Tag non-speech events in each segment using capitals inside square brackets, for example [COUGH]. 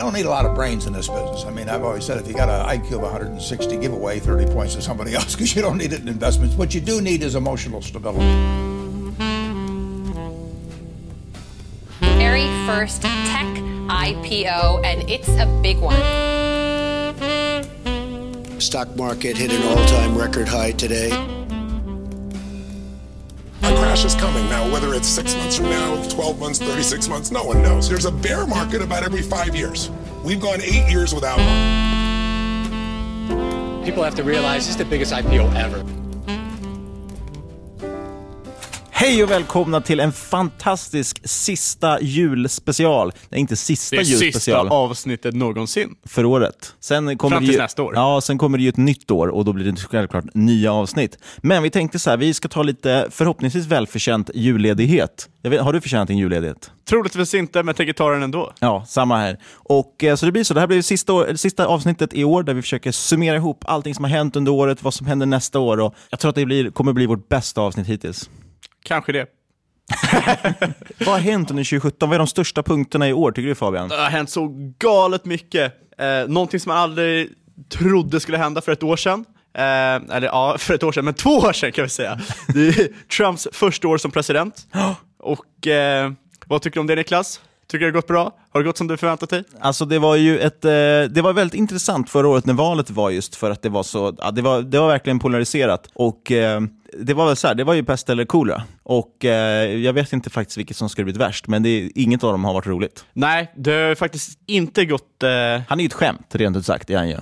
I don't need a lot of brains in this business. I mean, I've always said if you got an IQ of 160, give away 30 points to somebody [LAUGHS] else because you don't need it in investments. What you do need is emotional stability. very first tech IPO, and it's a big one. Stock market hit an all-time record high today. Crash is coming now, whether it's six months from now, 12 months, 36 months, no one knows. There's a bear market about every five years. We've gone eight years without one. People have to realize this is the biggest IPO ever. Hej och välkomna till en fantastisk sista julspecial. Nej, inte sista Det är julspecial. sista avsnittet någonsin. För året. Sen kommer Fram det tills ju, nästa år. Ja, sen kommer det ju ett nytt år och då blir det självklart nya avsnitt. Men vi tänkte så här, vi ska ta lite förhoppningsvis välförtjänt julledighet. Vet, har du förtjänat din julledighet? Troligtvis inte, men jag tänker ta den ändå. Ja, samma här. Och eh, Så det blir så. Det här blir sista, år, sista avsnittet i år där vi försöker summera ihop allting som har hänt under året, vad som händer nästa år. Och jag tror att det blir, kommer bli vårt bästa avsnitt hittills. Kanske det. [LAUGHS] Vad har hänt under 2017? Vad är de största punkterna i år, tycker du Fabian? Det har hänt så galet mycket. Eh, någonting som man aldrig trodde skulle hända för ett år sedan. Eh, eller ja, för ett år sedan, men två år sedan kan vi säga. Det är Trumps första år som president. [GASPS] Och eh, vad tycker du om det Niklas? Tycker du det har gått bra? Har det gått som du förväntat dig? Alltså det var ju ett, eh, det var väldigt intressant förra året när valet var just för att det var så, ja, det var, det var verkligen polariserat. Och eh, det var väl så här, det var ju pest eller kolera. Och eh, jag vet inte faktiskt vilket som skulle blivit värst, men det, är- inget av dem har varit roligt. Nej, det har faktiskt inte gått... Eh... Han är ju ett skämt, rent ut sagt, är han ju.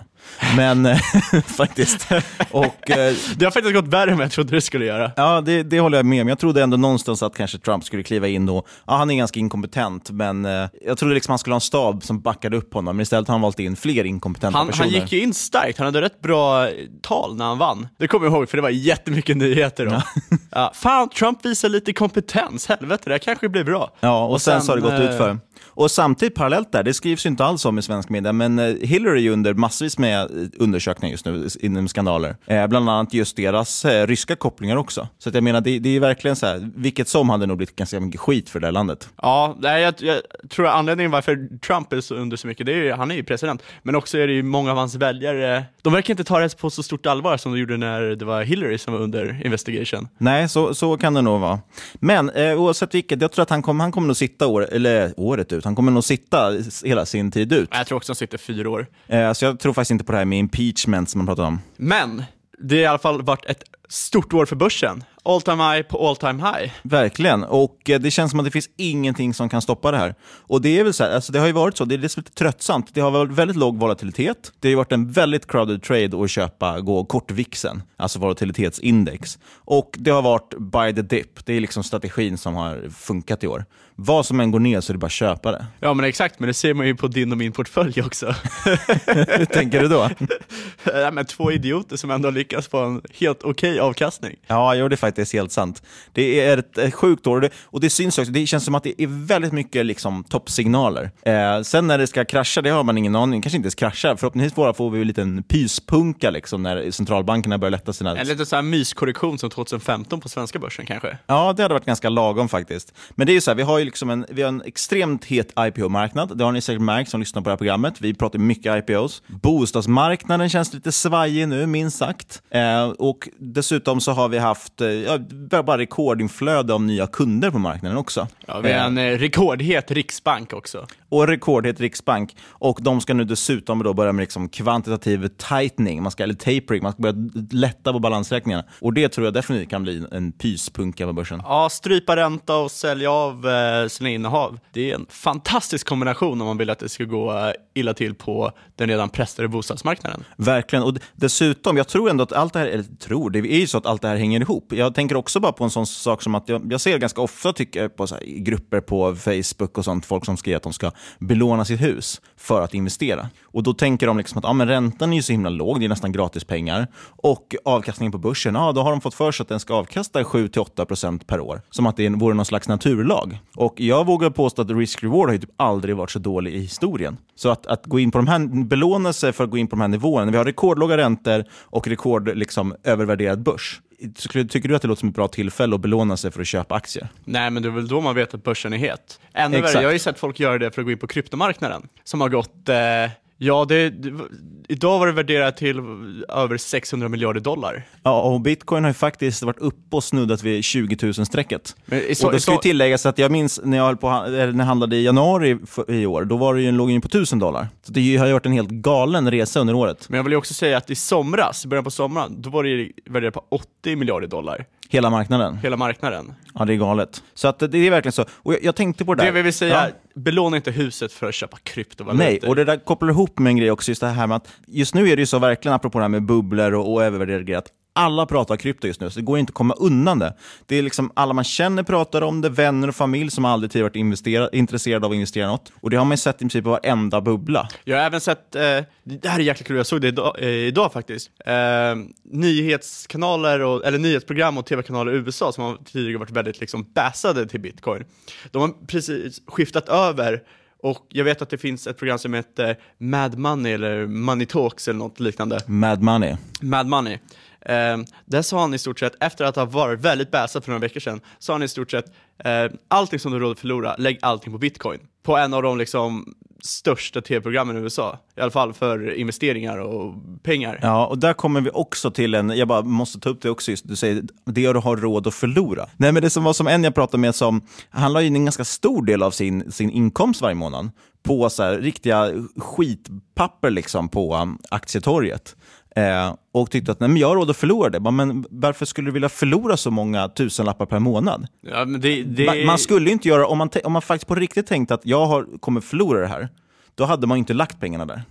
Men eh, [LAUGHS] faktiskt. Och, eh, det har faktiskt gått värre än jag trodde det skulle göra. Ja, det, det håller jag med om. Jag trodde ändå någonstans att kanske Trump skulle kliva in och, ja, han är ganska inkompetent, men eh, jag trodde liksom han skulle ha en stab som backade upp honom, men istället har han valt in fler inkompetenta Han, personer. han gick ju in starkt, han hade rätt bra tal när han vann. Det kommer jag ihåg, för det var jättemycket nyheter om. [LAUGHS] Ja. fan, Trump visar lite kompetens, helvete, det här kanske blir bra. Ja, och, sen, så har det gått eh, ut för. Och samtidigt parallellt där, det skrivs ju inte alls om i svensk media, men eh, Hillary är ju under massvis med eh, undersökningar just nu inom skandaler. Eh, bland annat just deras eh, ryska kopplingar också. Så att jag menar, det, det är verkligen så här, vilket som hade nog blivit ganska mycket skit för det här landet. Ja, nej, jag, jag tror anledningen varför Trump är så under så mycket, det är ju, han är ju president, men också är det ju många av hans väljare, de verkar inte ta det på så stort allvar som de gjorde när det var Hillary som var under investigation. Nej, så, så kan det nog vara. Men eh, oavsett vilket, jag tror att han, kom, han kommer nog sitta år, eller året ut, han kommer nog sitta hela sin tid ut. Jag tror också han sitter fyra år. Eh, så jag tror faktiskt inte på det här med impeachment som man pratar om. Men det har i alla fall varit ett stort år för börsen all time high på all time high. Verkligen, och eh, det känns som att det finns ingenting som kan stoppa det här. Och det är väl så här, alltså det har ju varit så, det är liksom lite tröttsamt. Det har varit väldigt låg volatilitet. Det har ju varit en väldigt crowded trade att köpa, gå kortvixen, alltså volatilitetsindex. Och det har varit by the dip. Det är liksom strategin som har funkat i år. Vad som än går ner så är det bara att köpa det. Ja men exakt, men det ser man ju på din och min portfölj också. [LAUGHS] Hur tänker du då? [LAUGHS] ja, men två idioter som ändå lyckas få en helt okej okay avkastning. Ja, jo, det är faktiskt helt sant. Det är ett, ett sjukt år och det, och det syns också. Det känns som att det är väldigt mycket liksom, toppsignaler. Eh, sen när det ska krascha, det har man ingen aning kanske inte ens kraschar. Förhoppningsvis bara får vi en liten pyspunka liksom, när centralbankerna börjar lätta sina... En liten så här myskorrektion som 2015 på svenska börsen kanske? Ja, det hade varit ganska lagom faktiskt. Men det är ju så här, vi har ju liksom en, vi har en extremt het IPO-marknad. Det har ni säkert märkt som lyssnar på det här programmet. Vi pratar mycket IPOs. Bostadsmarknaden känns lite svajig nu, minst sagt. Eh, och dessutom så har vi haft eh, bara rekordinflöde av nya kunder på marknaden också. Ja, vi har en eh, rekordhet riksbank också. Och rekordhet riksbank. Och de ska nu dessutom då börja med liksom kvantitativ tightening, man ska, eller tapering, man ska börja lätta på balansräkningarna. Och det tror jag definitivt kan bli en pyspunka på börsen. Ja, strypa ränta och sälja av eh, sina innehav. Det är en fantastisk kombination om man vill att det ska gå eh, illa till på den redan pressade bostadsmarknaden. Verkligen, och dessutom, jag tror ändå att allt det här, eller tror, det är ju så att allt det här hänger ihop. Jag jag tänker också bara på en sån sak som att jag, jag ser ganska ofta tycker på här, grupper på Facebook och sånt, folk som skriver att de ska belåna sitt hus för att investera. Och då tänker de liksom att ah, men räntan är ju så himla låg, det är nästan gratis pengar. Och avkastningen på börsen, ah, då har de fått för sig att den ska avkasta 7-8% per år. Som att det vore någon slags naturlag. Och jag vågar påstå att risk-reward har ju typ aldrig varit så dålig i historien. Så att, att gå in på de här, belåna sig för att gå in på de här nivåerna, när vi har rekordlåga räntor och rekord liksom, övervärderad börs, Tycker du att det låter som ett bra tillfälle att belåna sig för att köpa aktier? Nej, men det är väl då man vet att börsen är het. Ännu värre, jag har ju sett folk göra det för att gå in på kryptomarknaden, som har gått eh Ja, det, det, idag var det värderat till över 600 miljarder dollar. Ja, och bitcoin har ju faktiskt varit uppe och snuddat vid 20 000-strecket. Och det ska ju tilläggas att jag minns när jag, höll på, när jag handlade i januari i år, då var det ju en, låg in på 1000 dollar. Så det har ju varit en helt galen resa under året. Men jag vill ju också säga att i somras, i början på sommaren, då var det värderat på 80 miljarder dollar. Hela marknaden? Hela marknaden. Ja, det är galet. Så att det är verkligen så. Och jag, jag tänkte på det där. Det vill säga, ja belåna inte huset för att köpa kryptovalutor. Nej, och det där kopplar ihop med en grej också, just det här med att just nu är det ju så verkligen, apropå det här med bubblor och, och övervärderade grejer, att alla pratar krypto just nu, så det går inte att komma undan det. Det är liksom alla man känner pratar om det, vänner och familj som aldrig tidigare varit intresserade av att investera i något. Och det har man sett i princip på varenda bubbla. Jag har även sett, eh, det här är jäkla kul, jag såg det idag, eh, idag faktiskt, eh, nyhetskanaler, och, eller nyhetsprogram och tv-kanaler i USA som har tidigare varit väldigt liksom bassade till bitcoin. De har precis skiftat över och jag vet att det finns ett program som heter Mad Money eller Money Talks eller något liknande. Mad Money. Mad Money. Eh, där sa han i stort sett, efter att ha varit väldigt bäsad för några veckor sedan, sa han i stort sett, eh, allting som du råder att förlora, lägg allting på bitcoin. På en av de liksom största tv-programmen i USA, i alla fall för investeringar och pengar. Ja, och där kommer vi också till en, jag bara måste ta upp det också, just, du säger det du har råd att förlora. Nej, men det som var som en jag pratade med som, han la in en ganska stor del av sin, sin inkomst varje månad på så här, riktiga skitpapper liksom på um, aktietorget. Eh, och tyckte att nej, men jag har råd att förlora det. Men varför skulle du vilja förlora så många tusenlappar per månad? Ja, det, det... Man, man, skulle inte göra, om man, om man faktiskt på riktigt tänkte att jag har, kommer förlora det här, då hade man inte lagt pengarna där.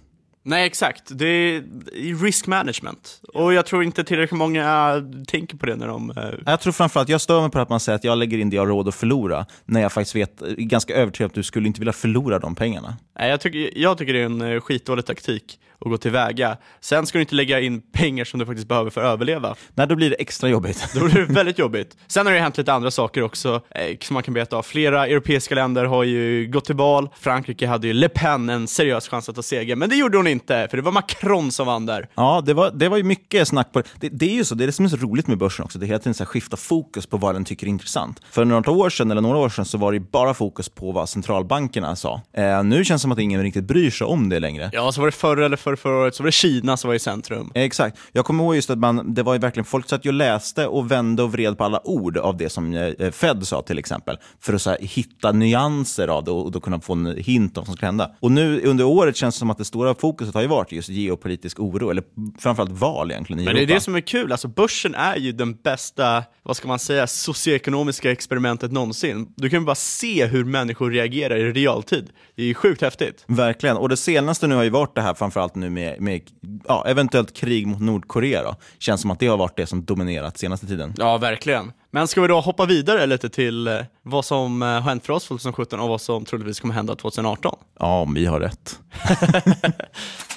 Nej, exakt. Det är risk management. Och jag tror inte tillräckligt många tänker på det när de... Uh... Jag tror framförallt, jag stör mig på att man säger att jag lägger in det jag har råd att förlora, när jag faktiskt vet, ganska övertygad att du skulle inte vilja förlora de pengarna. Nej, jag tycker, jag tycker det är en eh, skitdålig taktik att gå tillväga. Sen ska du inte lägga in pengar som du faktiskt behöver för att överleva. Nej, då blir det extra jobbigt. Då blir det väldigt jobbigt. Sen har det hänt lite andra saker också, eh, som man kan berätta av. Flera europeiska länder har ju gått till val. Frankrike hade ju Le Pen en seriös chans att ta seger, men det gjorde hon inte, för det var Macron som vann där. Ja, det var, det var ju mycket snack på det. Det är ju så, det är det som är så roligt med börsen också. Det är hela tiden så här skifta fokus på vad den tycker är intressant. För några år sedan, eller några år sedan, så var det bara fokus på vad centralbankerna sa. Eh, nu känns det som att ingen riktigt bryr sig om det längre. Ja, så var det förr eller för förra året så var det Kina som var i centrum. Exakt. Jag kommer ihåg just att man, det var ju verkligen, folk satt ju och läste och vände och vred på alla ord av det som eh, Fed sa till exempel, för att här, hitta nyanser av det och, och då kunna få en hint om vad som skulle hända. Och nu under året känns det som att det stora fokuset har ju varit just geopolitisk oro, eller framförallt val egentligen i Men det är Europa. det som är kul, alltså börsen är ju den bästa, vad ska man säga, socioekonomiska experimentet någonsin. Du kan ju bara se hur människor reagerar i realtid. Det är ju sjukt häftigt. Verkligen. Och det senaste nu har ju varit det här, framförallt nu med, med ja, eventuellt krig mot Nordkorea. Då. Känns som att det har varit det som dominerat senaste tiden. Ja, verkligen. Men ska vi då hoppa vidare lite till eh, vad som eh, har hänt för oss 2017 och vad som troligtvis kommer hända 2018? Ja, om vi har rätt. [LAUGHS]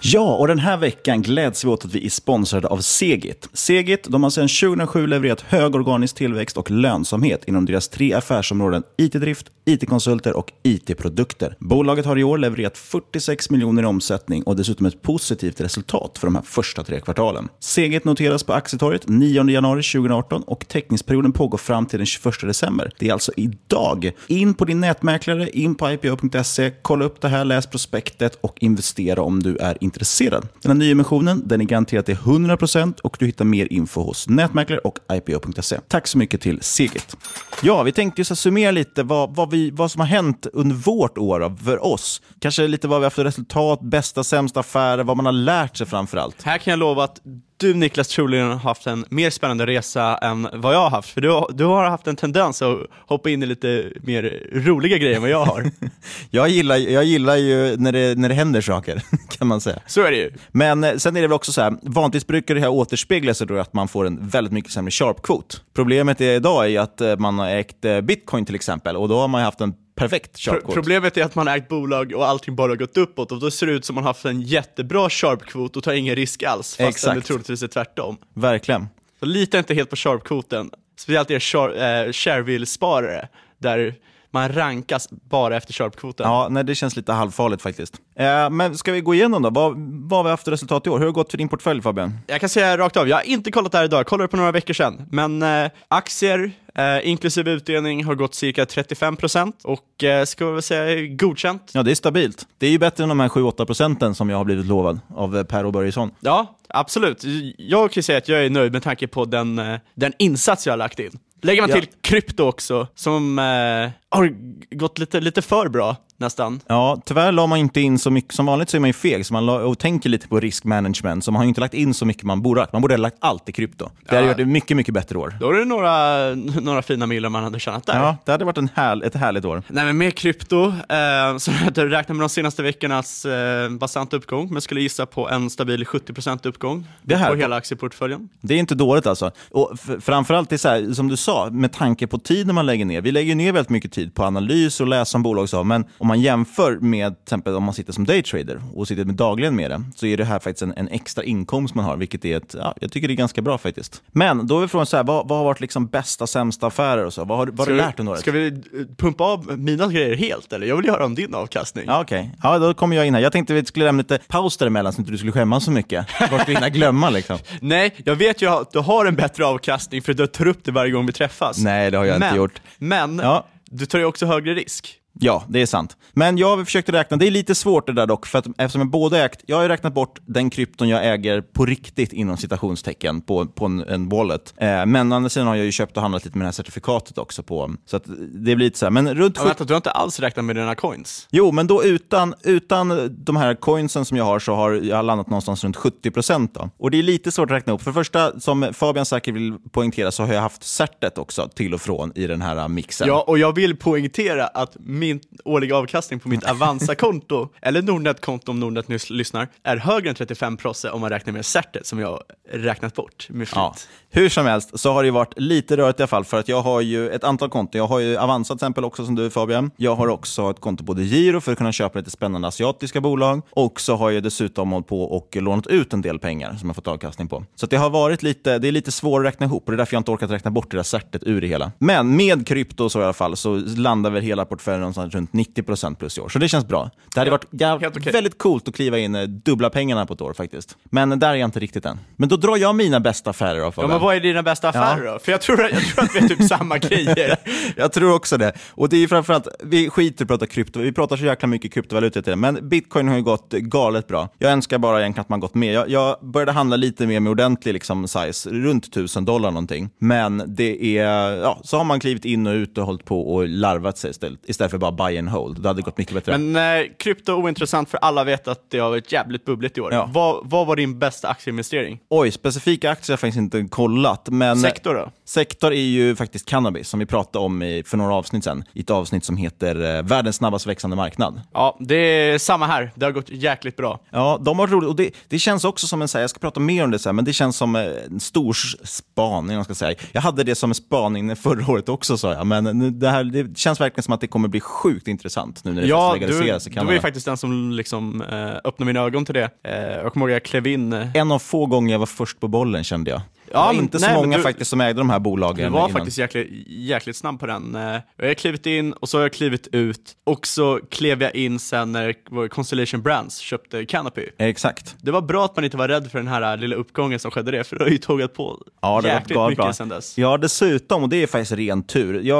Ja, och den här veckan gläds vi åt att vi är sponsrade av Segit. Segit de har sedan 2007 levererat hög organisk tillväxt och lönsamhet inom deras tre affärsområden IT-drift, IT-konsulter och IT-produkter. Bolaget har i år levererat 46 miljoner i omsättning och dessutom ett positivt resultat för de här första tre kvartalen. Segit noteras på Aktietorget 9 januari 2018 och teckningsperioden pågår fram till den 21 december. Det är alltså idag. In på din nätmäklare, in på ipo.se, kolla upp det här, läs prospektet och investera om du är intresserad. Den här nyemissionen den är garanterad till 100% och du hittar mer info hos nätmäklare och ipo.se. Tack så mycket till Segit. Ja, vi tänkte ju så summera lite vad, vad, vi, vad som har hänt under vårt år då, för oss. Kanske lite vad vi har haft för resultat, bästa, sämsta affärer, vad man har lärt sig framför allt. Här kan jag lova att du Niklas troligen har haft en mer spännande resa än vad jag har haft, för du har, du har haft en tendens att hoppa in i lite mer roliga grejer än vad jag har. [LAUGHS] jag, gillar, jag gillar ju när det, när det händer saker, [LAUGHS] kan man säga. Så är det ju. Men eh, sen är det väl också så här, vanligtvis brukar det här återspegla sig då att man får en väldigt mycket sämre sharp-kvot. Problemet är idag är att eh, man har ägt eh, bitcoin till exempel, och då har man haft en perfekt sharp Pro problemet är att man ägt bolag och allting bara gått uppåt och då ser det ut som man har haft en jättebra sharp-kvot och tar ingen risk alls, fast Exakt. det troligtvis är tvärtom. Verkligen. Så lita inte helt på sharp-kvoten, speciellt er eh, Shareville-sparare, där man rankas bara efter sharp-kvoten. Ja, nej, det känns lite halvfarligt faktiskt. Eh, men ska vi gå igenom då? Vad, vad har vi haft för resultat i år? Hur har det gått för din portfölj Fabian? Jag kan säga rakt av, jag har inte kollat det här idag, jag kollade på några veckor sedan. Men eh, aktier, eh, inklusive utdelning, har gått cirka 35% och eh, ska vi väl säga godkänt. Ja, det är stabilt. Det är ju bättre än de här 7-8 procenten som jag har blivit lovad av eh, Per och Börjesson. Ja, absolut. Jag kan säga att jag är nöjd med tanke på den, eh, den insats jag har lagt in. Lägger man Ja. till krypto också, som eh, har gått lite, lite för bra nästan. Ja, tyvärr la man inte in så mycket. Som vanligt så är man ju feg så man la, och tänker lite på riskmanagement, så man har ju inte lagt in så mycket man borde ha lagt. Man borde ha lagt allt i krypto. Det hade Ja. gjort ett mycket, mycket bättre år. Då är det några, några fina millar man hade tjänat där. Ja, det hade varit en härl, ett härligt år. Nej men med krypto, eh, så räknar med de senaste veckornas eh, bastant uppgång, men skulle gissa på en stabil 70% uppgång Det här- på hela aktieportföljen. Det är inte dåligt alltså. Och framförallt, det är så här, som du sa, med tanke på tiden man lägger ner. Vi lägger ner väldigt mycket tid på analys och läsa om bolag, så, men om man jämför med till exempel om man sitter som daytrader och sitter med dagligen med det, så är det här faktiskt en, en extra inkomst man har, vilket är ett, ja, jag tycker det är ganska bra faktiskt. Men då är frågan så här, vad, vad har varit liksom bästa, sämsta affärer och så? Vad har, vad har du lärt under året? Ska vi eh, pumpa av mina grejer helt eller? Jag vill höra om din avkastning. Ja, okej. Ja, då kommer jag in här. Jag tänkte vi skulle lämna lite paus däremellan så inte du skulle skämmas så mycket. Ska vi hinna glömma liksom? [LAUGHS] Nej, jag vet ju att du har en bättre avkastning för du tar upp det varje gång vi träffas. Nej, det har jag men, inte gjort. Men, Ja du tar ju också högre risk. Ja, det är sant. Men jag har försökt räkna, det är lite svårt det där dock, för att eftersom jag både ägt, jag har ju räknat bort den krypton jag äger på riktigt inom citationstecken på, på en, en wallet. Eh, men å andra sidan har jag ju köpt och handlat lite med det här certifikatet också på, så att det blir lite så här, men runt Ja, 70 vänta, du har inte alls räknat med dina coins? Jo, men då utan, utan de här coinsen som jag har så har jag landat någonstans runt 70 procent. Och det är lite svårt att räkna upp. För det första, som Fabian säkert vill poängtera, så har jag haft certet också till och från i den här mixen. Ja, och jag vill poängtera att min årliga avkastning på mitt Avanza-konto, eller Nordnet-konto om Nordnet nyss lyssnar, är högre än 35 prosse om man räknar med certet som jag räknat bort med flit. Ja. Hur som helst så har det ju varit lite rörigt i alla fall för att jag har ju ett antal konton. Jag har ju Avanza till exempel också som du Fabian. Jag har också ett konto på Giro för att kunna köpa lite spännande asiatiska bolag. Och så har jag dessutom hållit på och lånat ut en del pengar som jag fått avkastning på. Så det har varit lite, det är lite svårt att räkna ihop och det är därför jag inte orkat räkna bort det där certet ur det hela. Men med krypto så i alla fall så landar väl hela portföljen någonstans runt 90% plus i år. Så det känns bra. Det hade varit jäv- väldigt coolt att kliva in eh, dubbla pengarna på ett år faktiskt. Men där är jag inte riktigt än. Men då drar jag mina bästa affärer Ja, Fabian. Men vad är dina bästa affärer då? För jag tror, jag tror att vi har typ samma [LAUGHS] grejer. Jag tror också det. Och det är framförallt, vi skiter i att prata krypto, vi pratar så jäkla mycket kryptovalutor till det, men bitcoin har ju gått galet bra. Jag önskar bara egentligen att man gått med. Jag, jag började handla lite mer med ordentlig liksom, size, runt 1000 dollar någonting. Men det är, ja, så har man klivit in och ut och hållit på och larvat sig istället, istället för bara buy and hold. Det hade gått mycket bättre. Men eh, krypto är ointressant för alla vet att det har varit jävligt bubbligt i år. Ja. Vad, vad var din bästa aktieinvestering? Oj, specifika aktier har jag faktiskt inte kollat. Men Sektor då? Sektor är ju faktiskt cannabis, som vi pratade om i, för några avsnitt sedan. I ett avsnitt som heter eh, Världens snabbast växande marknad. Ja, det är samma här. Det har gått jäkligt bra. Ja, de har roligt. Och det, det känns också som en, så här, jag ska prata mer om det sen, men det känns som eh, en stor spaning. Jag, ska säga. jag hade det som en spaning förra året också, sa jag. Men nu- det, här, det känns verkligen som att det kommer bli sjukt intressant nu när det Ja, faktiskt du, legaliseras i du Kanada. var ju faktiskt den som liksom, eh, öppnade mina ögon till det. Eh, jag kommer ihåg att jag klev in. eh, En av få gånger jag var först på bollen, kände jag. Ja, var men- inte så nej, många du- faktiskt som ägde de här bolagen. Du var innan. faktiskt jäkligt, jäkligt snabb på den. Eh, Jag har klivit in och så har jag klivit ut och så klev jag in sen när Constellation Brands köpte Canopy. Exakt. Det var bra att man inte var rädd för den här lilla uppgången som skedde det, för det har ju tågat på Ja, det jäkligt mycket bra. sen dess. Ja, dessutom, och det är faktiskt ren tur. Jag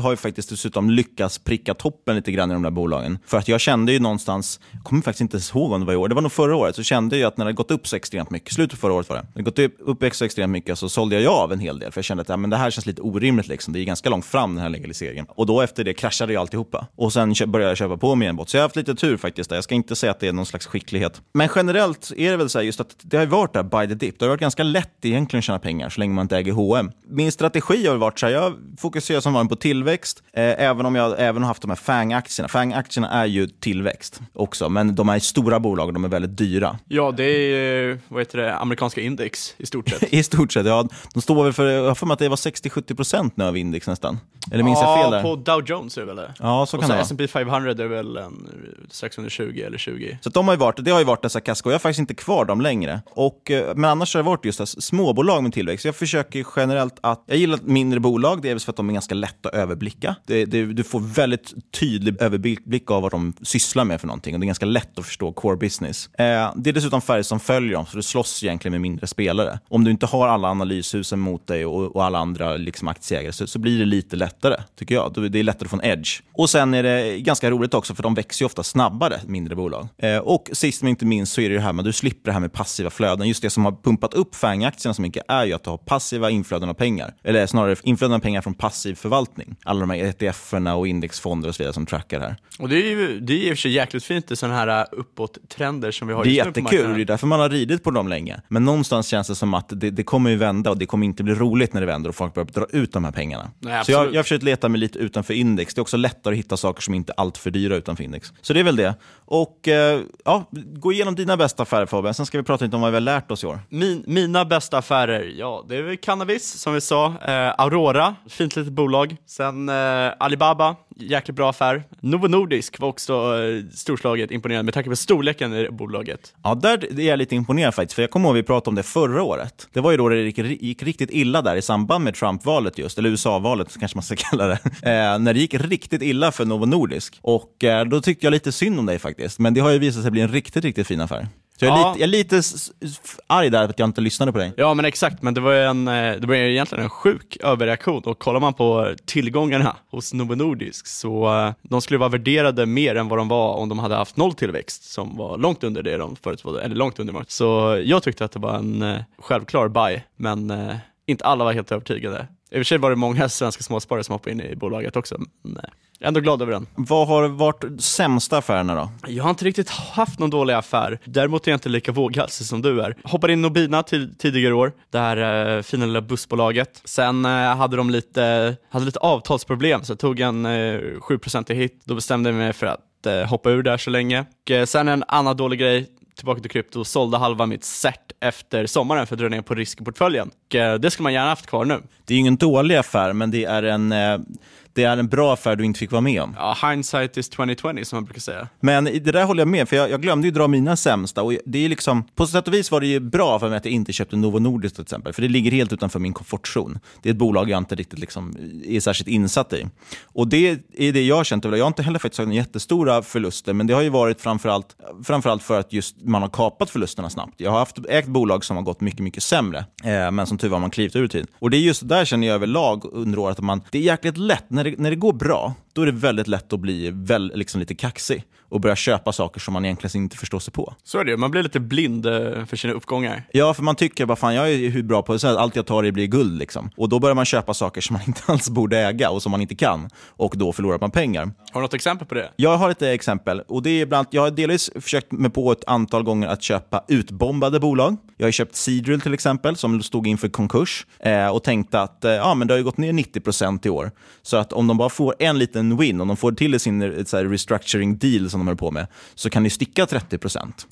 har ju faktiskt dessutom lyckats pricka toppen lite grann i de där bolagen. För att jag kände ju någonstans, jag kommer faktiskt inte ihåg om det var i år, det var nog förra året, så kände jag att när det gått upp så extremt mycket, slutet på förra året var det, det gått upp, upp så extremt mycket så sålde jag av en hel del. För jag kände att ja, men det här känns lite orimligt, liksom. det är ganska långt fram den här legaliseringen. Och då efter det kraschade ju alltihopa. Och sen började jag köpa på mig en båt. Så jag har haft lite tur faktiskt. Där. Jag ska inte säga att det är någon slags skicklighet. Men generellt är det väl så här just att det har varit där by the dip. Det har varit ganska lätt egentligen att tjäna pengar så länge man inte äger H&M. Min strategi har varit så här, jag fokuserar som vanligt på tillväxt, eh, även om jag även har haft de här FANG-aktierna. FANG-aktierna är ju tillväxt också, men de är stora bolag och de är väldigt dyra. Ja, det är vad heter det, amerikanska index i stort sett. [LAUGHS] I stort sett, ja. De står väl för, jag har för mig att det var 60-70% nu av index nästan. Eller minns jag fel där? Ja, på Dow Jones är det väl det? Ja, så och kan det vara. S&P 500 är väl en, strax under 20 eller 20. Så de har ju varit, det har ju varit dessa kaskor. Jag har faktiskt inte kvar dem längre. Och, eh, men annars har det varit just det, småbolag med tillväxt. Jag försöker generellt att, jag gillar mindre bolag, det är väl för att de är ganska lätta att överblicka. Det, det, du får väldigt tydlig överblick av vad de sysslar med för någonting och det är ganska lätt att förstå core business. Eh, det är dessutom färre som följer dem, så du slåss egentligen med mindre spelare. Om du inte har alla analyshusen mot dig och, och alla andra liksom aktieägare så, så blir det lite lättare, tycker jag. Det är lättare att få en edge. Och sen är det ganska roligt också, för de växer ofta snabbare, mindre bolag. Eh, och sist men inte minst så är det ju det här med du slipper det här med passiva flöden. Just det som har pumpat upp FANG-aktierna så mycket är ju att du har passiva inflöden av pengar. Eller snarare inflöden av pengar från passiv förvaltning. Alla de här ETF-erna och indexfonder och så vidare som trackar det här. Och det är ju det är i och för sig jäkligt fint i sådana här uppåt-trender som vi har Det är just nu på jättekul, marknaden. det är därför man har ridit på dem länge. Men någonstans känns det som att det, det kommer ju vända och det kommer inte bli roligt när det vänder och folk börjar dra ut de här pengarna. Nej, så jag, jag har försökt leta mig lite utanför index. Det är också lättare att hitta saker som inte är allt för dyra utanför index. Så det är väl det. Och eh, ja, gå igenom dina bästa affärer Fabian, sen ska vi prata lite om vad vi har lärt oss i år. Min, mina bästa affärer, ja det är cannabis som vi sa, eh, Aurora, fint litet bolag. Sen eh, Alibaba, jäkligt bra affär. Novo Nordisk var också eh, storslaget imponerande med tanke på storleken i bolaget. Ja, där är jag lite imponerad faktiskt, för jag kommer ihåg att vi pratade om det förra året. Det var ju då det gick, gick riktigt illa där i samband med Trump-valet just, eller USA-valet kanske man ska [LAUGHS] kalla det. Eh, när det gick riktigt illa för Novo Nordisk. Och eh, då tyckte jag lite synd om dig faktiskt, men det har ju visat sig bli en riktigt, riktigt fin affär. Så jag är, Ja. lite, jag är lite s- s- arg där att jag inte lyssnade på dig. Ja men exakt, men det var en, eh, det var egentligen en sjuk överreaktion och kollar man på tillgångarna hos Novo Nordisk så eh, de skulle vara värderade mer än vad de var om de hade haft noll tillväxt som var långt under det de förutspådde, eller långt under marknaden. Så jag tyckte att det var en eh, självklar buy, men inte alla var helt övertygade. I och för sig var det många svenska småsparare som hoppade in i bolaget också, eh, jag är ändå glad över den. Vad har varit sämsta affärerna då? Jag har inte riktigt haft någon dålig affär. Däremot är jag inte lika våghalsig som du är. Hoppade in Nobina till tidigare år, det här eh, fina lilla bussbolaget. Sen eh, hade de lite, hade lite avtalsproblem, så jag tog en eh, 7% hit. Då bestämde jag mig för att eh, hoppa ur där så länge. Och, eh, sen en annan dålig grej, tillbaka till krypto, och sålde halva mitt cert efter sommaren för att dra ner på riskportföljen. i portföljen. Eh, det skulle man gärna haft kvar nu. Det är ju ingen dålig affär, men det är en, eh, det är en bra affär du inte fick vara med om. Ja, hindsight is 2020 som man brukar säga. Men det där håller jag med, för jag, jag glömde ju dra mina sämsta. Och det är liksom, på sätt och vis var det ju bra för mig att jag inte köpte Novo Nordisk till exempel, för det ligger helt utanför min komfortzon. Det är ett bolag jag inte riktigt liksom är särskilt insatt i. Och det är det jag har känt. Jag har inte heller faktiskt haft jättestora förluster, men det har ju varit framförallt, framförallt för att just man har kapat förlusterna snabbt. Jag har haft ägt bolag som har gått mycket, mycket sämre, eh, men som tur var har man klivit ur tid. Och det är just där känner jag överlag under året att man, det är jäkligt lätt, när det, när det går bra, då är det väldigt lätt att bli väl, liksom lite kaxig och börja köpa saker som man egentligen inte förstår sig på. Så är det man blir lite blind eh, för sina uppgångar. Ja, för man tycker bara fan jag är hur bra på det, så här, allt jag tar i blir guld. Liksom. Och då börjar man köpa saker som man [LAUGHS] inte alls borde äga och som man inte kan. Och då förlorar man pengar. Har du något exempel på det? Jag har ett exempel. Och det är bland, jag har delvis försökt mig på ett antal gånger att köpa utbombade bolag. Jag har köpt Seadrill till exempel, som stod inför konkurs eh, och tänkte att eh, ja, men det har gått ner 90% i år. Så att om de bara får en liten win, om de får till sin eh, så här, restructuring deal som de höll på med, så kan ni sticka 30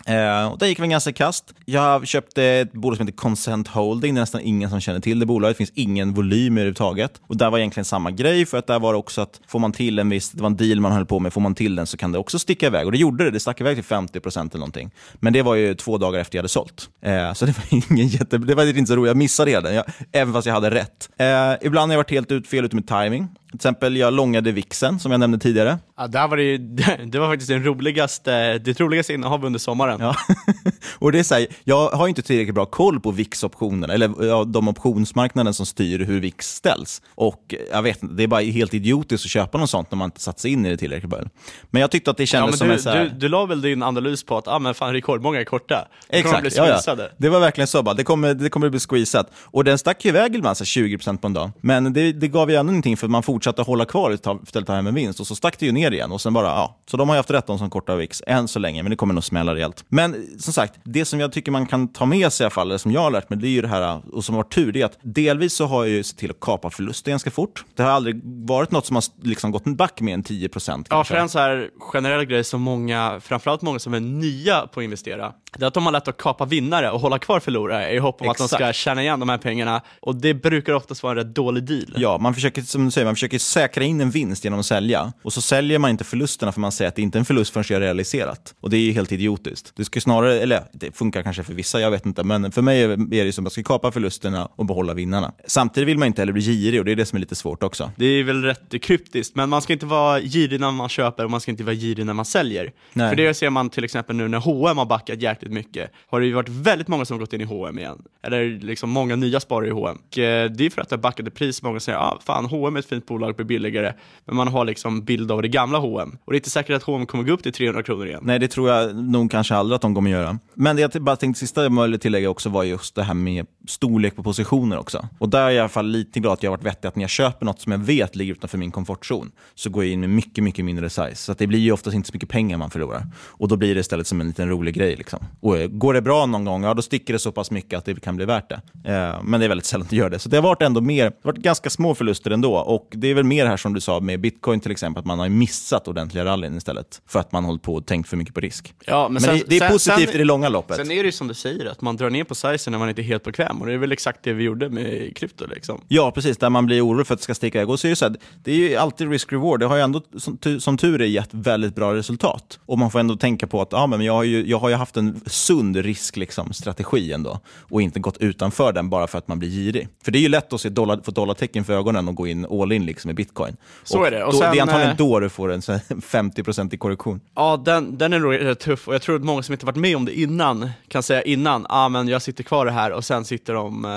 Eh, och det gick väl ganska kast. Jag köpte eh, ett bolag som heter Consent Holding. Det är nästan ingen som känner till det bolaget. Det finns ingen volym överhuvudtaget. Och där var egentligen samma grej, för att där var det också att får man till en viss, det var en deal man höll på med, får man till den så kan det också sticka iväg. Och det gjorde det. Det stack iväg till 50 eller någonting. Men det var ju två dagar efter jag hade sålt. Eh, så det var [LAUGHS] ingen jätte, det var inte så roligt. Jag missade den, jag, även fast jag hade rätt. Eh, ibland har jag varit helt ut, fel ute med timing. Till exempel, jag långade vixen som jag nämnde tidigare. Ja, där var det, [LAUGHS] det var faktiskt den roligaste, det roligaste innehav under sommaren. Ja. [LAUGHS] och det är så här, jag har inte tillräckligt bra koll på VIX-optionerna, eller ja, de optionsmarknaden som styr hur VIX ställs. Och jag vet inte, det är bara helt idiotiskt att köpa något sånt när man inte satt sig in i det tillräckligt väl. Men jag tyckte att det kändes ja, som du, en så här... du, du la väl din analys på att ah, men fan, rekordmånga är korta? Det Exakt, ja, ja. Det var verkligen så, bara. Det, kommer, det kommer bli squeezat. Och den stack ju iväg ibland, 20% på en dag. Men det, det gav ju ändå ingenting för man fortsatte hålla kvar istället för en vinst. Och så stack det ju ner igen. Och sen bara, ja. Så de har ju haft rätt om som korta VIX än så länge, men det kommer nog smälla rejält. Men som sagt, det som jag tycker man kan ta med sig i alla fall, eller som jag har lärt mig, det är ju det här, och som har varit tur, det är att delvis så har jag ju sett till att kapa förluster ganska fort. Det har aldrig varit något som har liksom gått back med en 10 procent. Ja, för en så här generell grej som många, framförallt många som är nya på att investera, det är att de har lätt att kapa vinnare och hålla kvar förlorare i hopp om Exakt. att de ska tjäna igen de här pengarna. Och det brukar oftast vara en rätt dålig deal. Ja, man försöker, som du säger, man försöker säkra in en vinst genom att sälja. Och så säljer man inte förlusterna för man säger att det inte är en förlust förrän jag är realiserat. Och det är ju helt idiotiskt. Det ska snarare, eller det funkar kanske för vissa, jag vet inte, men för mig är det som att man ska kapa förlusterna och behålla vinnarna. Samtidigt vill man inte heller bli girig och det är det som är lite svårt också. Det är väl rätt kryptiskt, men man ska inte vara girig när man köper och man ska inte vara girig när man säljer. Nej. För det ser man till exempel nu när H&M har backat jäkligt mycket, har det ju varit väldigt många som har gått in i H&M igen. Eller liksom många nya sparare i H&M. Och eh, det är för att det har backat i pris, många säger ah, fan H&M är ett fint bolag, blir billigare. Men man har liksom bild av det gamla H&M. Och det är inte säkert att H&M kommer gå upp till 300 kronor igen. Nej, det tror jag nog kanske aldrig att de kommer göra. Men det jag bara tänkte sista jag möjligt tillägga också var just det här med storlek på positioner också. Och där är jag i alla fall lite glad att jag har varit vettig att när jag köper något som jag vet ligger utanför min komfortzon så går jag in med mycket, mycket mindre size. Så det blir ju oftast inte så mycket pengar man förlorar. Och då blir det istället som en liten rolig grej. Liksom. Och eh, går det bra någon gång, ja då sticker det så pass mycket att det kan bli värt det. Eh, men det är väldigt sällan det gör det. Så det har varit ändå mer, det har varit ganska små förluster ändå. Och det är väl mer här som du sa med bitcoin till exempel, att man har missat ordentliga rallyn istället. För att man hållit på och tänkt för mycket på risk. Ja, men, men sen, det, det, är sen, positivt sen, i det långa loppet. Sen är det ju som du säger, att man drar ner på sizen när man inte är helt bekväm. Och det är väl exakt det vi gjorde med krypto. Liksom. Ja, precis. Där man blir orolig för att det ska sticka iväg. Och så är det, så här, det är ju alltid risk-reward. Det har ju ändå, som, som tur är, gett väldigt bra resultat. Och man får ändå tänka på att ja, men jag, har ju, jag har ju haft en sund riskstrategi liksom, ändå. Och inte gått utanför den bara för att man blir girig. För det är ju lätt att se dollar, få dollartecken för ögonen och gå in all in liksom, i bitcoin. Så och är det. Och då, sen, det är antagligen eh, då du får en 50% [LAUGHS] i korrektion. Ja, den, den är nog rätt tuff. Och jag tror att många som inte varit med om det innan kan säga innan, ah, men jag sitter kvar det här och sen sitter de uh,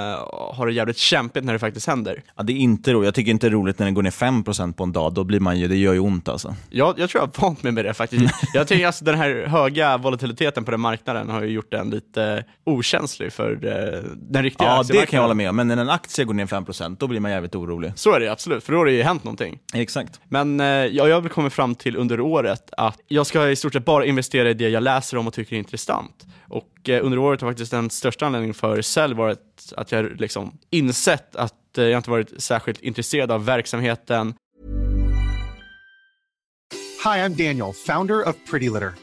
har det jävligt kämpigt när det faktiskt händer. Ja, det är inte roligt. Jag tycker inte det är roligt när det går ner 5% på en dag. Då blir man ju, det gör ju ont alltså. Jag, jag tror jag har vant mig med det faktiskt. [LAUGHS] jag tycker alltså den här höga volatiliteten på den marknaden har ju gjort den lite okänslig för uh, den riktiga Ja, det kan jag hålla med om. Men när en aktie går ner 5% då blir man jävligt orolig. Så är det absolut, för då har det ju hänt någonting. Exakt. Men ja, jag har väl kommit fram till under året att jag ska i stort sett bara investera i det jag läser om och tycker är intressant. Och eh, under året har faktiskt den största anledningen för sälj varit att jag liksom insett att eh, jag inte varit särskilt intresserad av verksamheten. Hi, I'm Daniel, founder of Pretty Litter.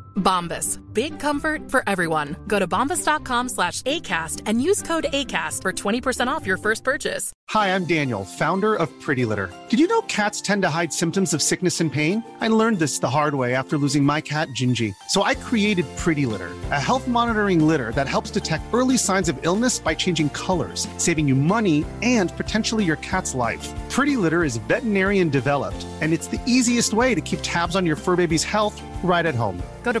Bombas. Big comfort for everyone. Go to bombas.com slash ACAST and use code ACAST for 20% off your first purchase. Hi, I'm Daniel, founder of Pretty Litter. Did you know cats tend to hide symptoms of sickness and pain? I learned this the hard way after losing my cat, Gingy. So I created Pretty Litter, a health monitoring litter that helps detect early signs of illness by changing colors, saving you money and potentially your cat's life. Pretty Litter is veterinarian developed, and it's the easiest way to keep tabs on your fur baby's health right at home. Go to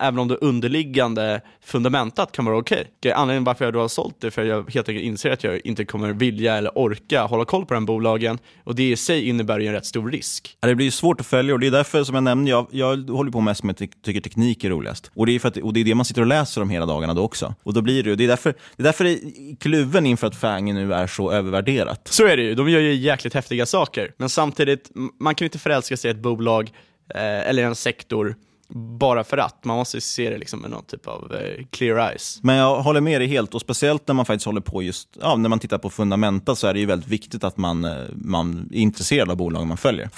Även om det underliggande fundamentat kan vara okej. Okay. Anledningen varför jag då har sålt det, för jag helt enkelt inser att jag inte kommer vilja eller orka hålla koll på den bolagen. Och det i sig innebär ju en rätt stor risk. Det blir svårt att följa och det är därför som jag nämnde, jag, jag håller på mest med att tycker teknik är roligast. Och det är, för att, och det är det man sitter och läser om hela dagarna då också. Och då blir det det är därför, det är därför det är kluven inför att FANG nu är så övervärderat. Så är det ju, de gör ju jäkligt häftiga saker. Men samtidigt, man kan ju inte förälska sig i ett bolag eh, eller en sektor bara för att. Man måste se det liksom med någon typ av eh, clear eyes. Men jag håller med dig helt och speciellt när man faktiskt håller på just, ja, när man tittar på fundamenta så är det ju väldigt viktigt att man, eh, man är intresserad av bolagen man följer.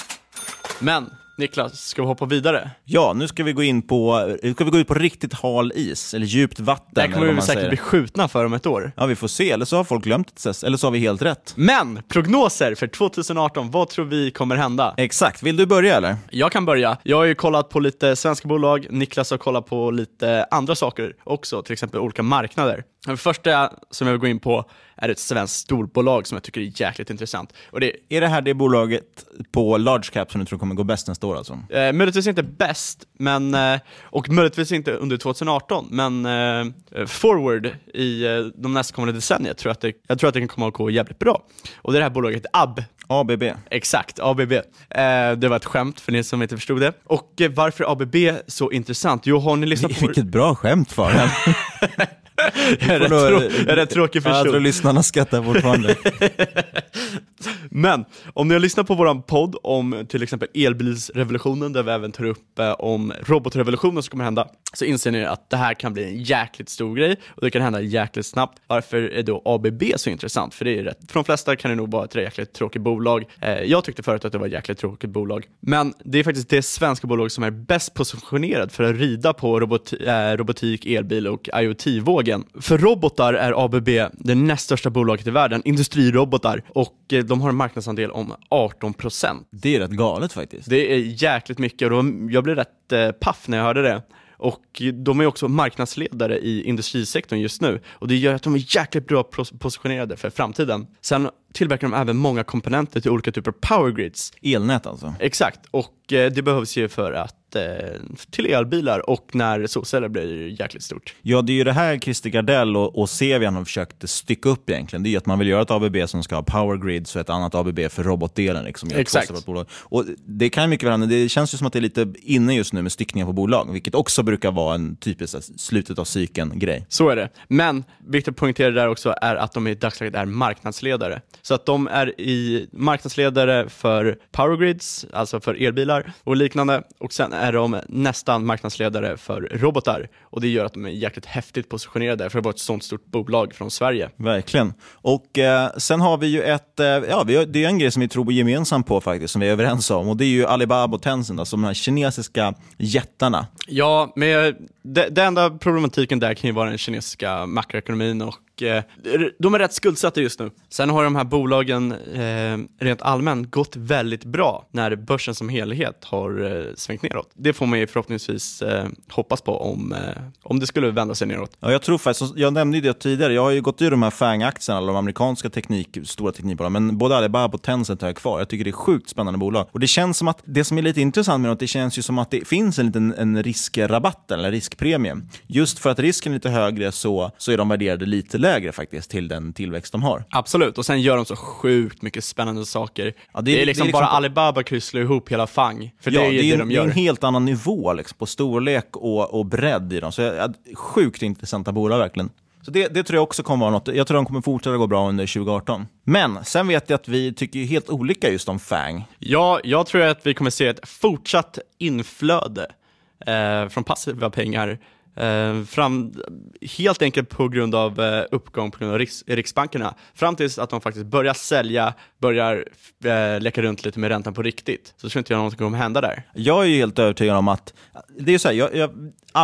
Men Niklas, ska vi hoppa vidare? Ja, nu ska vi gå in på, ska vi gå ut på riktigt hal is, eller djupt vatten. Det kommer vi säkert bli skjutna för om ett år. Ja, vi får se. Eller så har folk glömt det, eller så har vi helt rätt. Men, prognoser för 2018, vad tror vi kommer hända? Exakt. Vill du börja eller? Jag kan börja. Jag har ju kollat på lite svenska bolag, Niklas har kollat på lite andra saker också, till exempel olika marknader. Det första som jag vill gå in på är ett svenskt storbolag som jag tycker är jäkligt intressant. Och det, är det här det bolaget på large cap som du tror kommer gå bäst nästa år alltså? Eh, möjligtvis inte bäst, men, eh, och möjligtvis inte under 2018, men eh, forward i eh, de nästkommande decennierna tror jag, att det, jag tror att det kan komma att gå jävligt bra. Och det är det här bolaget AB. ABB. Exakt, ABB. Eh, det var ett skämt för ni som inte förstod det. Och eh, varför ABB så intressant? Jo, har ni lyssnat på... Vilket bra skämt Faran. [LAUGHS] jag är rätt, trå jag är rätt tråkig person. Jag tror lyssnarna skrattar fortfarande. [LAUGHS] [LAUGHS] Men om ni har lyssnat på vår podd om till exempel elbilsrevolutionen, där vi även tar upp eh, om robotrevolutionen som kommer hända, så inser ni att det här kan bli en jäkligt stor grej och det kan hända jäkligt snabbt. Varför är då ABB så intressant? För det är rätt. För de flesta kan det nog vara ett jäkligt tråkigt bolag. Eh, jag tyckte förut att det var ett jäkligt tråkigt bolag, men det är faktiskt det svenska bolag som är bäst positionerat för att rida på robot eh, robotik, elbil och IoT-vågen. För robotar är ABB det näst största bolaget i världen, industrirobotar, och eh, de de har en marknadsandel om 18%. Det är rätt galet faktiskt. Det är jäkligt mycket och jag blev rätt eh, paff när jag hörde det. och de är också marknadsledare i industrisektorn just nu och det gör att de är jäkligt bra pos- positionerade för framtiden. Sen tillverkar de även många komponenter till olika typer av power grids. Elnät alltså? Exakt, och eh, det behövs ju för att eh, till elbilar och när solceller blir jäkligt stort. Ja, det är ju det här Christer Gardell och, och Cevian har försökt stycka upp egentligen. Det är ju att man vill göra ett ABB som ska ha power grids och ett annat ABB för robotdelen. Liksom, Exakt. Och det kan mycket väl hända. Det känns ju som att det är lite inne just nu med styckningar på bolag, vilket också brukar vara en typisk slutet av cykeln-grej. Så är det. Men viktigt att poängtera där också är att de i dagsläget är marknadsledare. Så att de är i marknadsledare för power grids, alltså för elbilar och liknande. Och sen är de nästan marknadsledare för robotar. Och det gör att de är jäkligt häftigt positionerade för att vara ett sånt stort bolag från Sverige. Verkligen. Och eh, sen har vi ju ett, eh, ja, vi har, det är en grej som vi tror gemensamt på faktiskt, som vi är överens om. Och det är ju Alibaba och Tencent, alltså de här kinesiska jättarna. Ja, men det, det enda problematiken där kan ju vara den kinesiska makroekonomin och eh, de är rätt skuldsatta just nu. Sen har de här bolagen eh, rent allmänt gått väldigt bra när börsen som helhet har eh, svängt neråt. Det får man ju förhoppningsvis eh, hoppas på om, eh, om det skulle vända sig neråt. Ja, jag tror faktiskt, jag nämnde det tidigare, jag har ju gått i de här FANG-aktierna, alla de amerikanska teknik, stora teknikbolagen, men både Alibaba och Tencent har jag kvar. Jag tycker det är sjukt spännande bolag. Och det känns som att, det som är lite intressant med det, det känns ju som att det finns en liten en riskrabatt, eller riskpremie. Just för att risken är lite högre så, så är de värderade lite lägre faktiskt till den tillväxt de har. Absolut, och sen gör de så sjukt mycket spännande saker. Ja, det, är liksom det är liksom- bara Alibaba kan ju slå ihop hela FANG, för ja, det är ju det, de det är gör helt annan nivå liksom, på storlek och, och bredd i dem. Så jag, sjukt intressanta bolag verkligen. Så det, det tror jag också kommer vara något. Jag tror de kommer fortsätta gå bra under 2018. Men sen vet jag att vi tycker helt olika just om FANG. Ja, jag tror att vi kommer se ett fortsatt inflöde eh, från passiva pengar. Eh, fram, helt enkelt på grund av eh, uppgång på grund av riks, Riksbankerna. Fram tills att de faktiskt börjar sälja, börjar eh, leka runt lite med räntan på riktigt. Så tror inte jag någonting kommer hända där. Jag är ju helt övertygad om att, det är ju så här, jag, jag,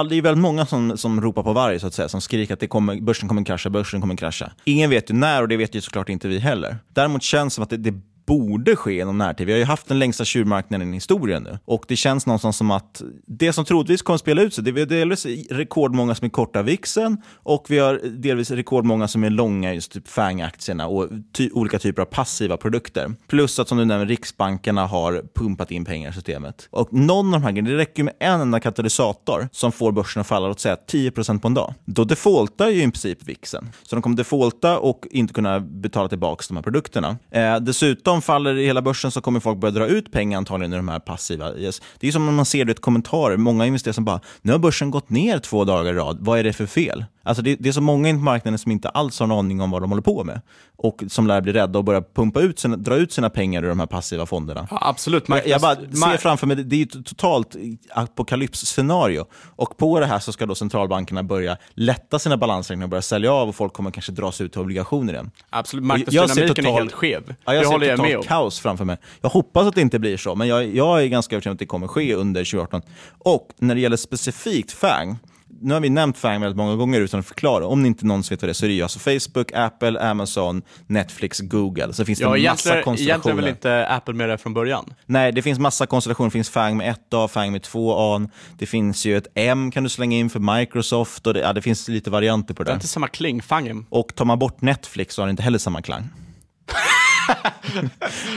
det är väldigt många som, som ropar på varg, så att säga, som skriker att det kommer, börsen kommer krascha, börsen kommer krascha. Ingen vet ju när och det vet ju såklart inte vi heller. Däremot känns det som att det, det borde ske inom närtid. Vi har ju haft den längsta tjurmarknaden i historien nu. Och det känns någonstans som att det som troligtvis kommer att spela ut sig, det är delvis rekordmånga som är korta vixen och vi har delvis rekordmånga som är långa just typ FANG-aktierna och ty olika typer av passiva produkter. Plus att som du nämner, Riksbankerna har pumpat in pengar i systemet. Och någon av de här grejerna, det räcker ju med en enda katalysator som får börsen att falla, låt säga 10% på en dag. Då defaultar ju i princip vixen. Så de kommer defaulta och inte kunna betala tillbaka de här produkterna. Eh, dessutom faller i hela börsen så kommer folk börja dra ut pengar antagligen i de här passiva. Yes. Det är som när man ser det i ett kommentarer, många investerare som bara, nu har börsen gått ner två dagar i rad, vad är det för fel? Alltså det, det är så många i marknaden som inte alls har en aning om vad de håller på med och som lär bli rädda och börja pumpa ut sina, dra ut sina pengar ur de här passiva fonderna. Ja, absolut. Jag, jag bara ser framför mig, det är ett totalt apokalypsscenario. Och på det här så ska då centralbankerna börja lätta sina balansräkningar och börja sälja av och folk kommer kanske dras ut till obligationer igen. Absolut, marknadsdynamiken är helt skev. Ja, jag det håller jag med om. kaos framför mig. Jag hoppas att det inte blir så, men jag, jag är ganska övertygad om att det kommer ske under 2018. Och när det gäller specifikt FANG, nu har vi nämnt FANG väldigt många gånger utan att förklara. Om ni inte någonsin vet vad det är så är det ju alltså Facebook, Apple, Amazon, Netflix, Google. Så finns det Ja, massa egentligen, konstellationer. egentligen väl inte Apple med det från början. Nej, det finns massa konstellationer. Det finns FANG med ett A, FANG med två A. Det finns ju ett M kan du slänga in för Microsoft. Och det, ja, det finns lite varianter på det. Det är inte samma kling, fangen. Och tar man bort Netflix så har det inte heller samma klang. [LAUGHS]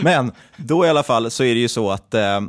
Men då i alla fall så är det ju så att eh,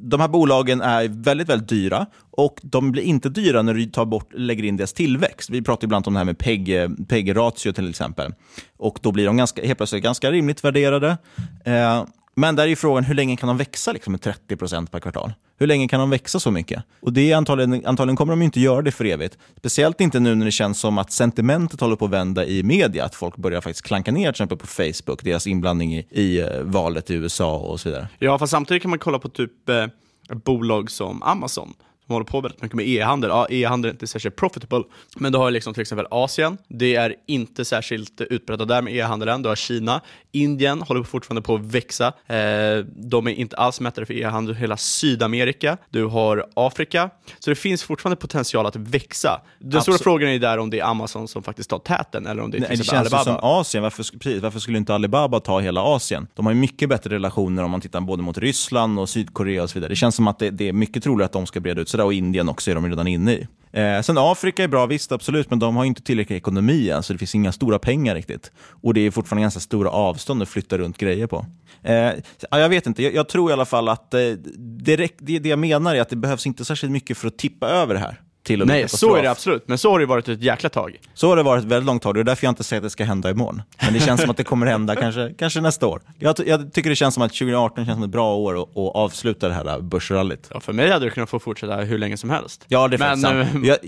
de här bolagen är väldigt, väldigt dyra och de blir inte dyra när du tar bort, lägger in deras tillväxt. Vi pratar ibland om det här med PEG, PEG-ratio till exempel. Och då blir de ganska, helt plötsligt ganska rimligt värderade. Eh, men där är ju frågan, hur länge kan de växa liksom, med 30% per kvartal? Hur länge kan de växa så mycket? Och det är antagligen, antagligen kommer de inte göra det för evigt. Speciellt inte nu när det känns som att sentimentet håller på att vända i media. Att folk börjar faktiskt klanka ner till exempel på Facebook, deras inblandning i, i eh, valet i USA och så vidare. Ja, fast samtidigt kan man kolla på typ eh, bolag som Amazon som håller på väldigt mycket med e-handel. Ja, e-handel är inte särskilt profitable, men du har liksom till exempel Asien. Det är inte särskilt utbredda där med e-handel än. Du har Kina. Indien håller fortfarande på att växa. Eh, de är inte alls mättade för e-handel. Hela Sydamerika. Du har Afrika. Så det finns fortfarande potential att växa. Den stora Absolut. frågan är där om det är Amazon som faktiskt tar täten eller om det är till Nej, det känns Alibaba. som Asien. Varför, precis, varför skulle inte Alibaba ta hela Asien? De har ju mycket bättre relationer om man tittar både mot Ryssland och Sydkorea och så vidare. Det känns som att det, det är mycket troligare att de ska breda ut sig Petra och Indien också är de redan inne i. Eh, sen Afrika är bra, visst absolut, men de har inte tillräcklig ekonomi än, så det finns inga stora pengar riktigt. Och det är fortfarande ganska stora avstånd att flytta runt grejer på. Eh, ja, jag vet inte, jag, jag, tror i alla fall att eh, direkt, det, det jag menar är att det behövs inte särskilt mycket för att tippa över det här. Till Nej, så är det absolut. Men så har det varit ett jäkla tag. Så har det varit ett väldigt långt tag. Det är därför jag inte säger att det ska hända imorgon. Men det känns som att det kommer hända kanske, kanske nästa år. Jag, jag tycker det känns som att 2018 känns som ett bra år att, att avsluta det här börsrallyt. Ja, för mig hade det kunnat få fortsätta hur länge som helst. Ja, det är Men, sant. Jag,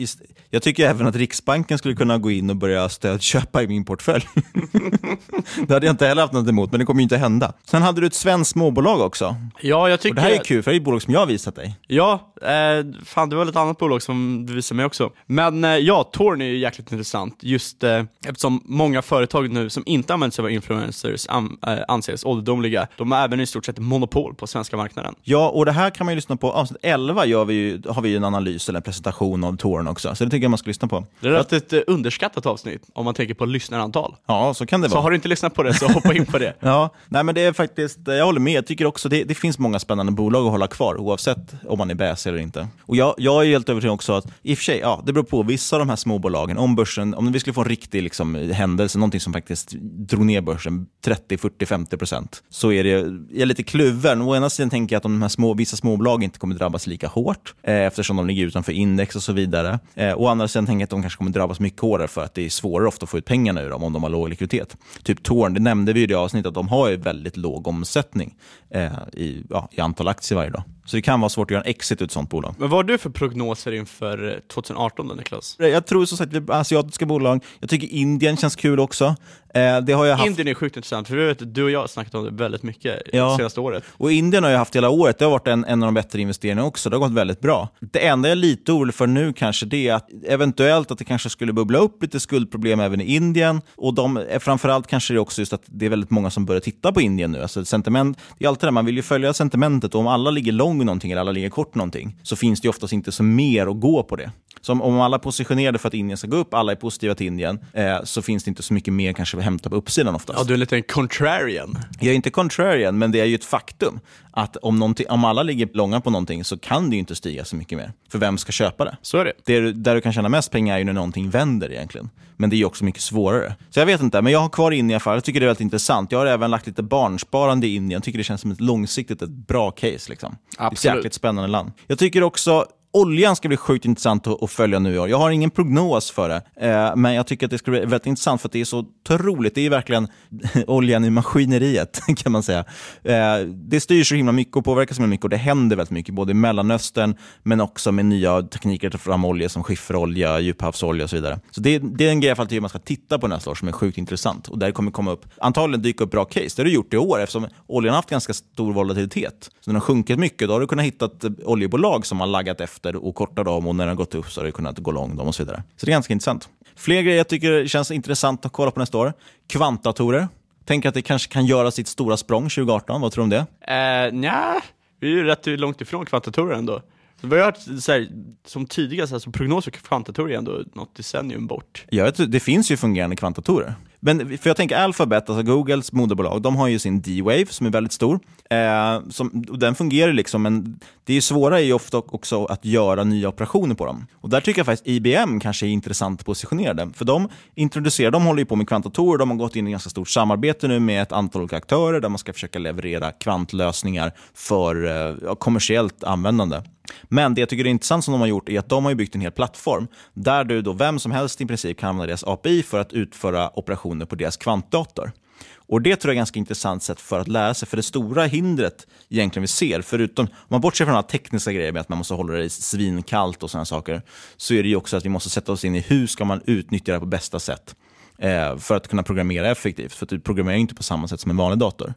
jag, tycker även att Riksbanken skulle kunna gå in och börja stödköpa i min portfölj. [LAUGHS] det hade jag inte heller haft något emot, men det kommer ju inte hända. Sen hade du ett svenskt småbolag också. Ja, jag tycker... Och det här är kul, för det är ett bolag som jag har visat dig. Ja, eh, fan det var ett annat bolag som du visade mig också. Men eh, ja, Torn är ju jäkligt intressant just eh, eftersom många företag nu som inte använder sig av influencers an, äh, anses ålderdomliga. De har även i stort sett monopol på svenska marknaden. Ja, och det här kan man ju lyssna på. Avsnitt 11 gör vi ju, har vi ju en analys eller en presentation av Torn också, så det tycker jag man ska lyssna på. Det är rätt ett eh, underskattat avsnitt om man tänker på lyssnarantal. Ja, så kan det vara. Så har du inte lyssnat på det, så hoppa in på det. [LAUGHS] ja, nej men det är faktiskt, jag håller med. Jag tycker också det, det finns många spännande bolag att hålla kvar, oavsett om man är bäs eller inte. Och jag, jag är helt övertygad också att, i och för sig, ja, det beror på. Vissa av de här småbolagen, om börsen, om vi skulle få en riktig liksom, händelse, någonting som faktiskt drog ner börsen 30, 40, 50 procent, så är det, jag är lite kluven. Å ena sidan tänker jag att de här små, vissa småbolag inte kommer drabbas lika hårt, eh, eftersom de ligger utanför index och så vidare. Eh, å andra sidan tänker jag att de kanske kommer drabbas mycket hårdare för att det är svårare ofta att få ut pengarna ur dem om de har låg likviditet. Typ Torn, det nämnde vi i det avsnittet, att de har ju väldigt låg omsättning eh, i, ja, i antal aktier varje dag. Så det kan vara svårt att göra en exit ur ett sånt bolag. Men vad har du för prognoser inför 2018 då Niklas? Jag tror som sagt asiatiska bolag. Jag tycker Indien känns kul också. Eh, det har jag haft... Indien är sjukt intressant, för vi vet du och jag har snackat om det väldigt mycket ja. senaste året. Och Indien har jag haft hela året. Det har varit en, en av de bättre investeringarna också. Det har gått väldigt bra. Det enda jag är lite orolig för nu kanske det är att eventuellt att det kanske skulle bubbla upp lite skuldproblem även i Indien. Och de, eh, framförallt kanske det är också just att det är väldigt många som börjar titta på Indien nu. Alltså sentiment, det är alltid det, man vill ju följa sentimentet och om alla ligger lång någonting eller alla ligger kort någonting så finns det oftast inte så mer att gå på det. Så om, alla är positionerade för att Indien ska gå upp, alla är positiva till Indien, eh, så finns det inte så mycket mer kanske att hämta på uppsidan oftast. Ja, du är lite en contrarian. Jag är inte contrarian, men det är ju ett faktum att om, om alla ligger långa på någonting så kan det ju inte stiga så mycket mer. För vem ska köpa det? Så är det. det där du kan tjäna mest pengar är ju när någonting vänder egentligen. Men det är ju också mycket svårare. Så jag vet inte, men jag har kvar Indien i alla fall. Jag tycker det är väldigt intressant. Jag har även lagt lite barnsparande i Indien. Jag tycker det känns som ett långsiktigt, ett bra case. Liksom. Absolut. Det är ett jäkligt spännande land. Jag tycker också Oljan ska bli sjukt intressant att, följa nu i år. Jag har ingen prognos för det, eh, men jag tycker att det ska bli väldigt intressant för att det är så otroligt. Det är verkligen [LAUGHS] oljan i maskineriet [LAUGHS] kan man säga. Eh, det styr så himla mycket och påverkar så himla mycket och det händer väldigt mycket, både i Mellanöstern men också med nya tekniker att ta fram olja som skifferolja, djuphavsolja och så vidare. Så det, det är en grej jag man ska titta på nästa år som är sjukt intressant och där kommer komma upp, antagligen dyka upp bra case. Det har du gjort i år eftersom oljan har haft ganska stor volatilitet. Så när den har sjunkit mycket, då har du kunnat hitta oljebolag som har laggat efter efter och korta dem och när den gått upp så har det kunnat gå lång dem och så vidare. Så det är ganska intressant. Fler grejer jag tycker känns intressant att kolla på nästa år. Kvantdatorer. Tänker att det kanske kan göra sitt stora språng 2018. Vad tror du om det? Uh, nja, vi är ju rätt långt ifrån kvantdatorer ändå. Vi har hört så här, som tidigare, så, här, så prognoser för kvantdatorer är ändå något decennium bort. Ja, det finns ju fungerande kvantdatorer. Men för jag tänker Alphabet, alltså Googles moderbolag, de har ju sin D-Wave som är väldigt stor. Eh, som, den fungerar liksom, men det är svåra är ju ofta också att göra nya operationer på dem. Och där tycker jag faktiskt IBM kanske är intressant positionerade. För de introducerar, de håller ju på med kvantdatorer, de har gått in i ganska stort samarbete nu med ett antal olika aktörer där man ska försöka leverera kvantlösningar för eh, kommersiellt användande. Men det jag tycker är intressant som de har gjort är att de har byggt en hel plattform där du då vem som helst i princip kan använda deras API för att utföra operationer på deras kvantdator. Och Det tror jag är ett ganska intressant sätt för att lära sig. För det stora hindret egentligen vi ser, förutom om man bortser från alla tekniska grejer med att man måste hålla det svinkallt och sådana saker, så är det ju också att vi måste sätta oss in i hur ska man utnyttja det på bästa sätt eh, för att kunna programmera effektivt. För du programmerar inte på samma sätt som en vanlig dator.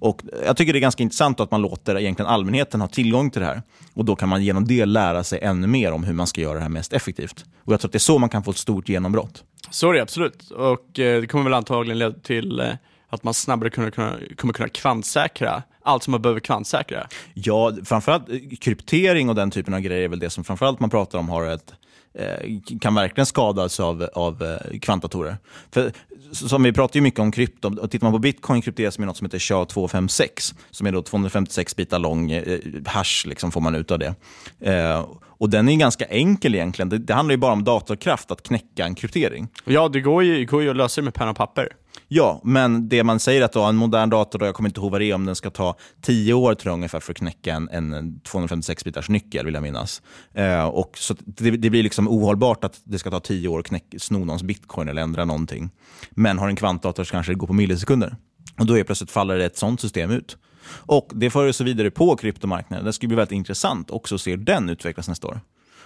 Och Jag tycker det är ganska intressant att man låter egentligen allmänheten ha tillgång till det här. Och Då kan man genom det lära sig ännu mer om hur man ska göra det här mest effektivt. Och Jag tror att det är så man kan få ett stort genombrott. Så är det absolut. Och eh, Det kommer väl antagligen leda till eh, att man snabbare kunna, kunna, kommer kunna kvantsäkra allt som man behöver kvantsäkra. Ja, framförallt kryptering och den typen av grejer är väl det som framförallt man pratar om har ett eh, Eh, kan verkligen skadas av, av eh, kvantdatorer. För, som vi pratar ju mycket om krypto, och tittar man på bitcoin krypteras med något som heter SHA-256, som är då 256 bitar lång eh, hash, liksom får man ut av det. Eh, och den är ganska enkel egentligen. Det, det handlar ju bara om datorkraft att knäcka en kryptering. Ja, det går ju, går ju att lösa det med penna och papper. Ja, men det man säger att då, en modern dator, då, jag kommer inte ihåg vad det är, om den ska ta 10 år tror jag, ungefär för att knäcka en, en 256-bitars nyckel, vill jag minnas. Eh, och så det, det, blir liksom ohållbart att det ska ta 10 år att knäck, sno någons bitcoin eller ändra någonting. Men har en kvantdator så kanske det går på millisekunder. Och då är plötsligt faller ett sånt system ut. Och Det för oss vidare på kryptomarknaden. Det skulle bli väldigt intressant också att se hur den utvecklas nästa år.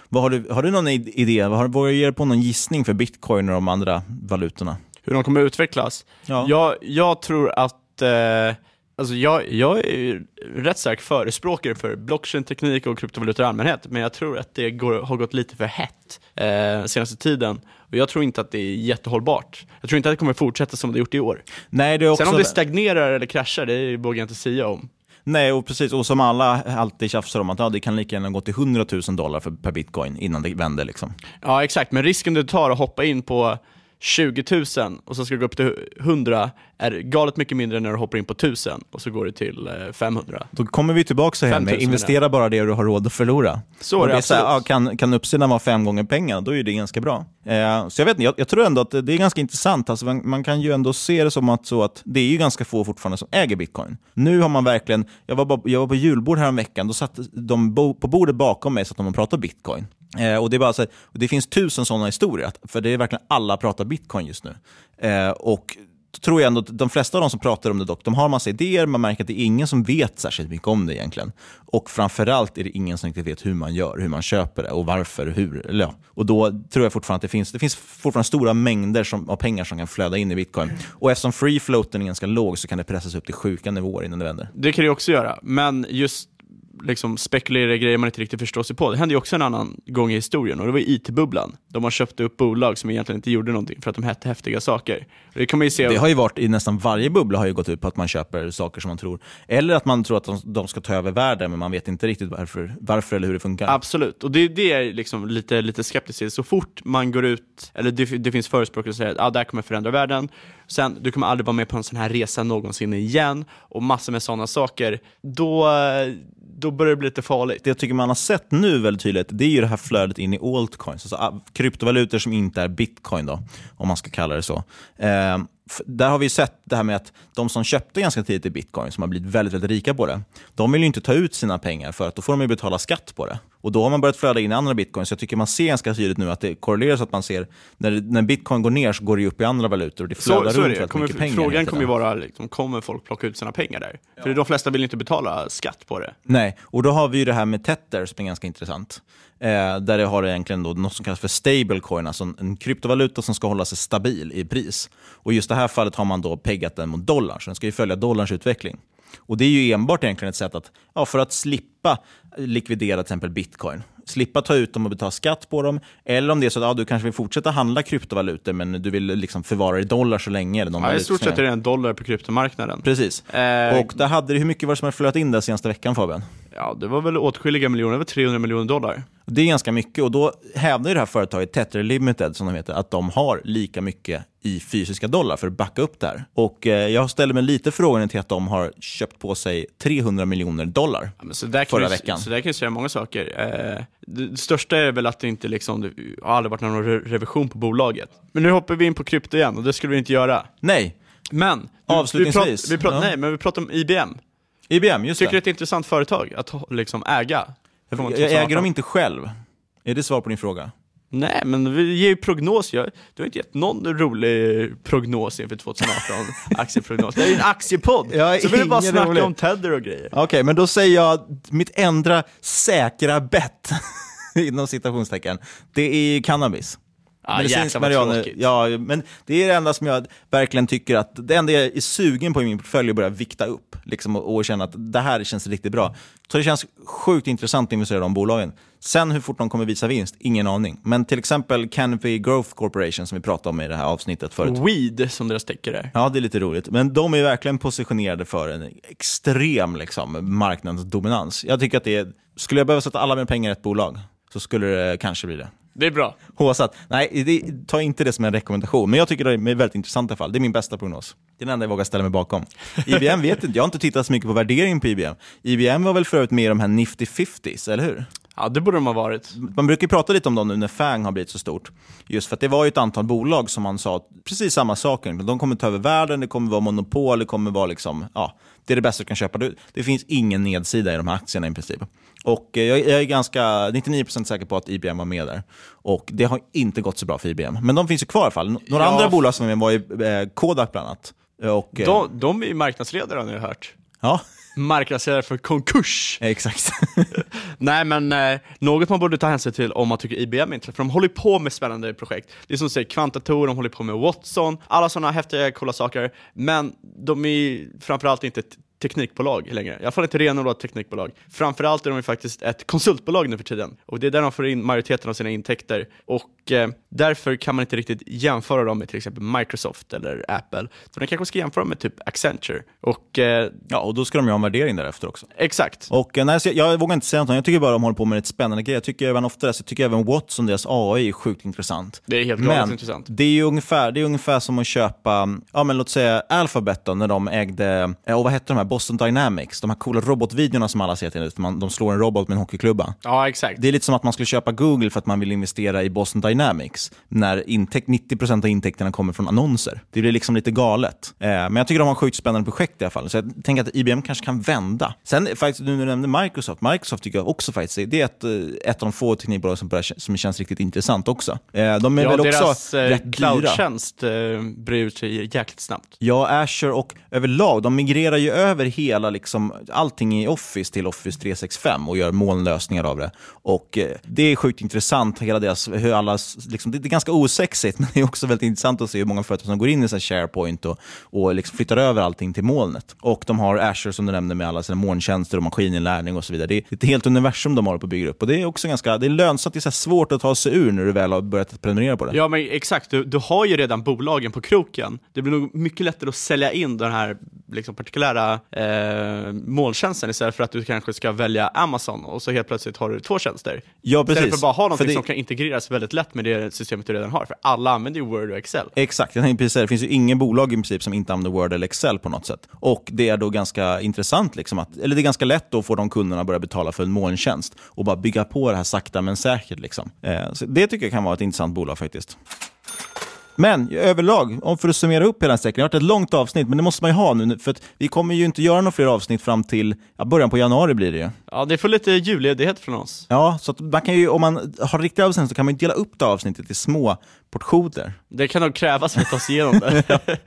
Vad har, du, har du någon idé? Har, vågar du ge på någon gissning för bitcoin och de andra valutorna? Hur de kommer utvecklas. Ja. Jag, jag tror att eh, Alltså jag, jag är rätt stark förespråkare för blockchain-teknik och kryptovalutor i allmänhet, men jag tror att det går, har gått lite för hett eh, senaste tiden. Och jag tror inte att det är jättehållbart. Jag tror inte att det kommer fortsätta som det gjort i år. Nej, det är också Sen om det stagnerar eller kraschar, det vågar jag inte säga om. Nej, och precis. Och som alla alltid tjafsar om att ja, det kan lika gärna gå till 100 000 dollar för, per bitcoin innan det vänder. Liksom. Ja, exakt. Men risken du tar att hoppa in på 20 000 och så ska du gå upp till 100 är galet mycket mindre när du hoppar in på 1000 och så går det till 500. Eh, Då kommer vi tillbaka så här med investera bara det du har råd att förlora. Så är det, det så här, ja, kan, kan uppsidan vara fem gånger pengarna, då är det ganska bra. Eh, så jag vet inte, jag, jag, tror ändå att det är ganska intressant. Alltså man, man, kan ju ändå se det som att, så att det är ju ganska få fortfarande som äger bitcoin. Nu har man verkligen, jag var, bara, jag var på julbord häromveckan, då satt de bo, på bordet bakom mig så att de pratade bitcoin. Eh, och det, är bara så, det finns tusen sådana historier, för det är verkligen alla pratar bitcoin just nu. Eh, och tror jag ändå att de flesta av de som pratar om det dock, de har massa idéer, man märker att det är ingen som vet särskilt mycket om det egentligen. Och framförallt är det ingen som riktigt vet hur man gör, hur man köper det och varför hur. Eller ja. Och då tror jag fortfarande att det finns, det finns fortfarande stora mängder som, av pengar som kan flöda in i bitcoin. Och eftersom free floaten är ganska låg så kan det pressas upp till sjuka nivåer innan det vänder. Det kan det också göra, men just liksom spekulera i grejer man inte riktigt förstår sig på. Det hände ju också en annan gång i historien och det var IT-bubblan. De har köpt upp bolag som egentligen inte gjorde någonting för att de hette häftiga saker. Det kan man se. Det har ju varit i nästan varje bubbla har ju gått ut på att man köper saker som man tror, eller att man tror att de, de ska ta över världen men man vet inte riktigt varför, varför eller hur det funkar. Absolut, och det, det är liksom lite, lite skeptisk till. Så fort man går ut, eller det, det finns förespråkare som säger att ah, det här kommer förändra världen, sen du kommer aldrig vara med på en sån här resa någonsin igen och massor med sådana saker, då då börjar det bli lite farligt. Det jag tycker man har sett nu väldigt tydligt, det är ju det här flödet in i altcoins, alltså ah, kryptovalutor som inte är bitcoin, då, om man ska kalla det så. Eh, där har vi sett det här med att de som köpte ganska tidigt i bitcoin, som har blivit väldigt, väldigt rika på det, de vill ju inte ta ut sina pengar för att då får de ju betala skatt på det. Och då har man börjat flöda in i andra bitcoin, så jag tycker man ser ganska tydligt nu att det korrelerar så att man ser, när, när bitcoin går ner så går det upp i andra valutor och det flödar så, runt så väldigt mycket pengar. Frågan kommer ju vara, liksom, kommer folk plocka ut sina pengar där? Ja. För de flesta vill inte betala skatt på det. Nej, och då har vi ju det här med Tether som är ganska intressant. Eh, där det har egentligen då något som kallas för stablecoin, alltså en, en kryptovaluta som ska hålla sig stabil i pris. Och just det här fallet har man då peggat den mot dollarn, så den ska ju följa dollarns utveckling. Och Det är ju enbart egentligen ett sätt att, ja, för att slippa likvidera till exempel bitcoin. Slippa ta ut dem och betala skatt på dem. Eller om det är så att ja, du kanske vill fortsätta handla kryptovalutor men du vill liksom förvara i dollar så länge. Eller ja, I stort sett är det en dollar på kryptomarknaden. Precis. Eh, och där hade hur mycket var det som har flöt in där senaste veckan Fabian? Ja, det var väl åtskilliga miljoner, över 300 miljoner dollar. Det är ganska mycket och då hävdar ju det här företaget, Tether Limited som de heter, att de har lika mycket i fysiska dollar för att backa upp det här. Och eh, jag ställer mig lite frågan till att de har köpt på sig 300 miljoner dollar ja, förra du, veckan. Så där kan jag säga många saker. Eh, det, största är väl att det inte liksom, det har aldrig varit någon re revision på bolaget. Men nu hoppar vi in på krypto igen och det skulle vi inte göra. Nej. Men, avslutningsvis. Vi, prat, vi prat, ja. Nej, men vi pratar om IBM. IBM, just Tycker det. det är ett intressant företag att liksom äga? Jag, jag äger dem inte själv. Är det svar på din fråga? Nej, men vi ger ju prognos. du har inte gett någon rolig prognos inför 2018, [LAUGHS] aktieprognos. Det är ju en aktiepodd, jag så vi vill bara snacka rolig. om Tether och grejer. Okej, okay, men då säger jag mitt enda säkra bett, [LAUGHS] inom citationstecken, det är cannabis. Ah, Medicinsk marijuana. Ja, men det är det enda som jag verkligen tycker att, det enda jag är sugen på i min portfölj är att börja vikta upp liksom, och, och känna att det här känns riktigt bra. Så det känns sjukt intressant att investera i de bolagen. Sen hur fort de kommer visa vinst, ingen aning. Men till exempel Canopy Growth Corporation som vi pratade om i det här avsnittet förut. Weed som deras tecken är. Ja, det är lite roligt. Men de är verkligen positionerade för en extrem liksom, marknadsdominans. Jag tycker att det är, skulle jag behöva sätta alla mina pengar i ett bolag så skulle det kanske bli det. Det är bra. Håsat. Nej, det, ta inte det som en rekommendation. Men jag tycker det är väldigt intressant i alla fall. Det är min bästa prognos. Det är den enda jag vågar ställa mig bakom. IBM vet inte, jag har inte tittat så mycket på värderingen på IBM. IBM var väl för övrigt med i de här Nifty 50s, eller hur? Ja, det borde de ha varit. Man brukar prata lite om dem nu när FANG har blivit så stort. Just för att det var ju ett antal bolag som man sa precis samma saker. De kommer ta över världen, det kommer vara monopol, det kommer vara liksom, ja, det är det bästa du kan köpa. Det finns ingen nedsida i de här aktierna i princip. Och eh, jag, jag är ganska 99% säker på att IBM var med där. Och det har inte gått så bra för IBM. Men de finns ju kvar i alla fall. Några Ja. andra bolag som är med var ju eh, Kodak bland annat. Och, eh, De, de är ju marknadsledare har ni hört. Ja. Marknadsledare för konkurs. Exakt. [LAUGHS] Nej men eh, något man borde ta hänsyn till om man tycker IBM är intressant, för de håller på med spännande projekt. Det är som du säger, Kvantator, de håller på med Watson, alla sådana häftiga coola saker. Men de är framförallt inte teknikbolag längre. I alla fall inte renodlat teknikbolag. Framförallt är de ju faktiskt ett konsultbolag nu för tiden. Och det är där de får in majoriteten av sina intäkter. Och eh, därför kan man inte riktigt jämföra dem med till exempel Microsoft eller Apple. Så man kanske ska jämföra med typ Accenture. Och, eh, ja, och då ska de ju ha en värdering därefter också. Exakt. Och, eh, nej, jag, jag vågar inte säga något, jag tycker bara de håller på med ett spännande grej. Jag tycker även ofta så tycker jag även Watson, deras AI, är sjukt intressant. Det är helt galet intressant. det är ungefär, det är ungefär som att köpa, ja men låt säga Alphabet då, när de ägde, eh, och vad hette de här, Boston Dynamics, de här coola robotvideorna som alla ser till, för man, de slår en robot med en hockeyklubba. Ja, exakt. Det är lite som att man skulle köpa Google för att man vill investera i Boston Dynamics, när intäkt, 90% av intäkterna kommer från annonser. Det blir liksom lite galet. Eh, men jag tycker de har sjukt spännande projekt i alla fall, så jag tänker att IBM kanske kan vända. Sen faktiskt, nu när du nämnde Microsoft, Microsoft tycker jag också faktiskt, det är ett, eh, ett av de få teknikbolag som, börjar, som känns riktigt intressant också. Eh, de är ja, väl också deras eh, rätt dyra. cloudtjänst eh, brer ut sig jäkligt snabbt. Ja, Azure och överlag, de migrerar ju över hela, liksom, allting i Office till Office 365 och gör molnlösningar av det. Och eh, Det är sjukt intressant, hela deras, hur alla, liksom, det, det är ganska osexigt, [LAUGHS] men det är också väldigt intressant att se hur många företag som går in i så här SharePoint och, och liksom flyttar över allting till molnet. Och de har Azure som du nämnde med alla sina molntjänster och maskininlärning och så vidare. Det är ett helt universum de har på att bygga upp och det är också ganska det är lönsamt, det är så här svårt att ta sig ur när du väl har börjat prenumerera på det. Ja, men exakt. Du, du har ju redan bolagen på kroken. Det blir nog mycket lättare att sälja in den här liksom, partikulära eh, måltjänsten istället för att du kanske ska välja Amazon och så helt plötsligt har du två tjänster. Ja, precis. Istället för att bara ha någonting det- som kan integreras väldigt lätt med det systemet du redan har. För alla använder ju Word och Excel. Exakt, jag tänkte precis. Det finns ju ingen bolag i princip som inte använder Word eller Excel på något sätt. Och det är då ganska intressant, liksom att, eller det är ganska lätt att få de kunderna att börja betala för en molntjänst och bara bygga på det här sakta men säkert. Liksom. Eh, så det tycker jag kan vara ett intressant bolag faktiskt. Men överlag, om för att summera upp hela sträckan, det har varit ett långt avsnitt, men det måste man ju ha nu, för att vi kommer ju inte göra några fler avsnitt fram till ja, början på januari blir det ju. Ja, det får lite julledighet från oss. Ja, så man kan ju, om man har riktiga avsnitt så kan man ju dela upp det avsnittet i små portioner. Det kan nog krävas för att ta sig igenom det. [LAUGHS]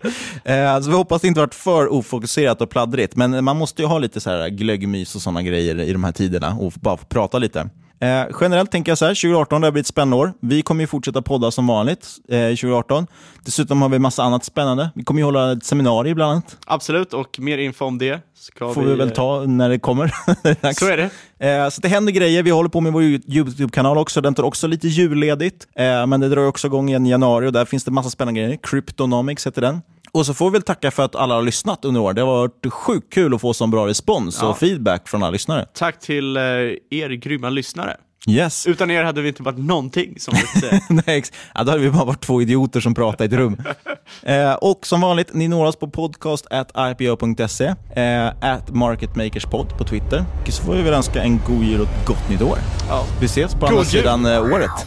Eh, så vi hoppas det inte varit för ofokuserat och pladdrigt, men man måste ju ha lite så här glöggmys och sådana grejer i de här tiderna och bara få prata lite. Eh, generellt tänker jag så här, 2018 det har blivit ett spännande år. Vi kommer ju fortsätta podda som vanligt eh, 2018. Dessutom har vi massa annat spännande. Vi kommer ju hålla ett seminarium bland annat. Absolut, och mer info om det ska får vi, väl ta när det kommer. [LAUGHS] Så är det. Eh, så det händer grejer. Vi håller på med vår YouTube-kanal också. Den tar också lite julledigt, eh, men det drar också igång igen i januari och där finns det massa spännande grejer. Cryptonomics heter den. Och så får vi väl tacka för att alla har lyssnat under året. Det har varit sjukt kul att få så bra respons Ja. och feedback från alla lyssnare. Tack till eh, er grymma lyssnare. Yes. Utan er hade vi inte varit någonting, som. [LAUGHS] Nej, ja, då hade vi bara varit två idioter som pratade i ett rum. [LAUGHS] eh, och som vanligt, ni når oss på podcast at ipo.se, eh, at marketmakerspod på Twitter. Och så får vi väl önska en god jul och ett gott nytt år. Ja. Vi ses på God andra jul. sidan eh, året.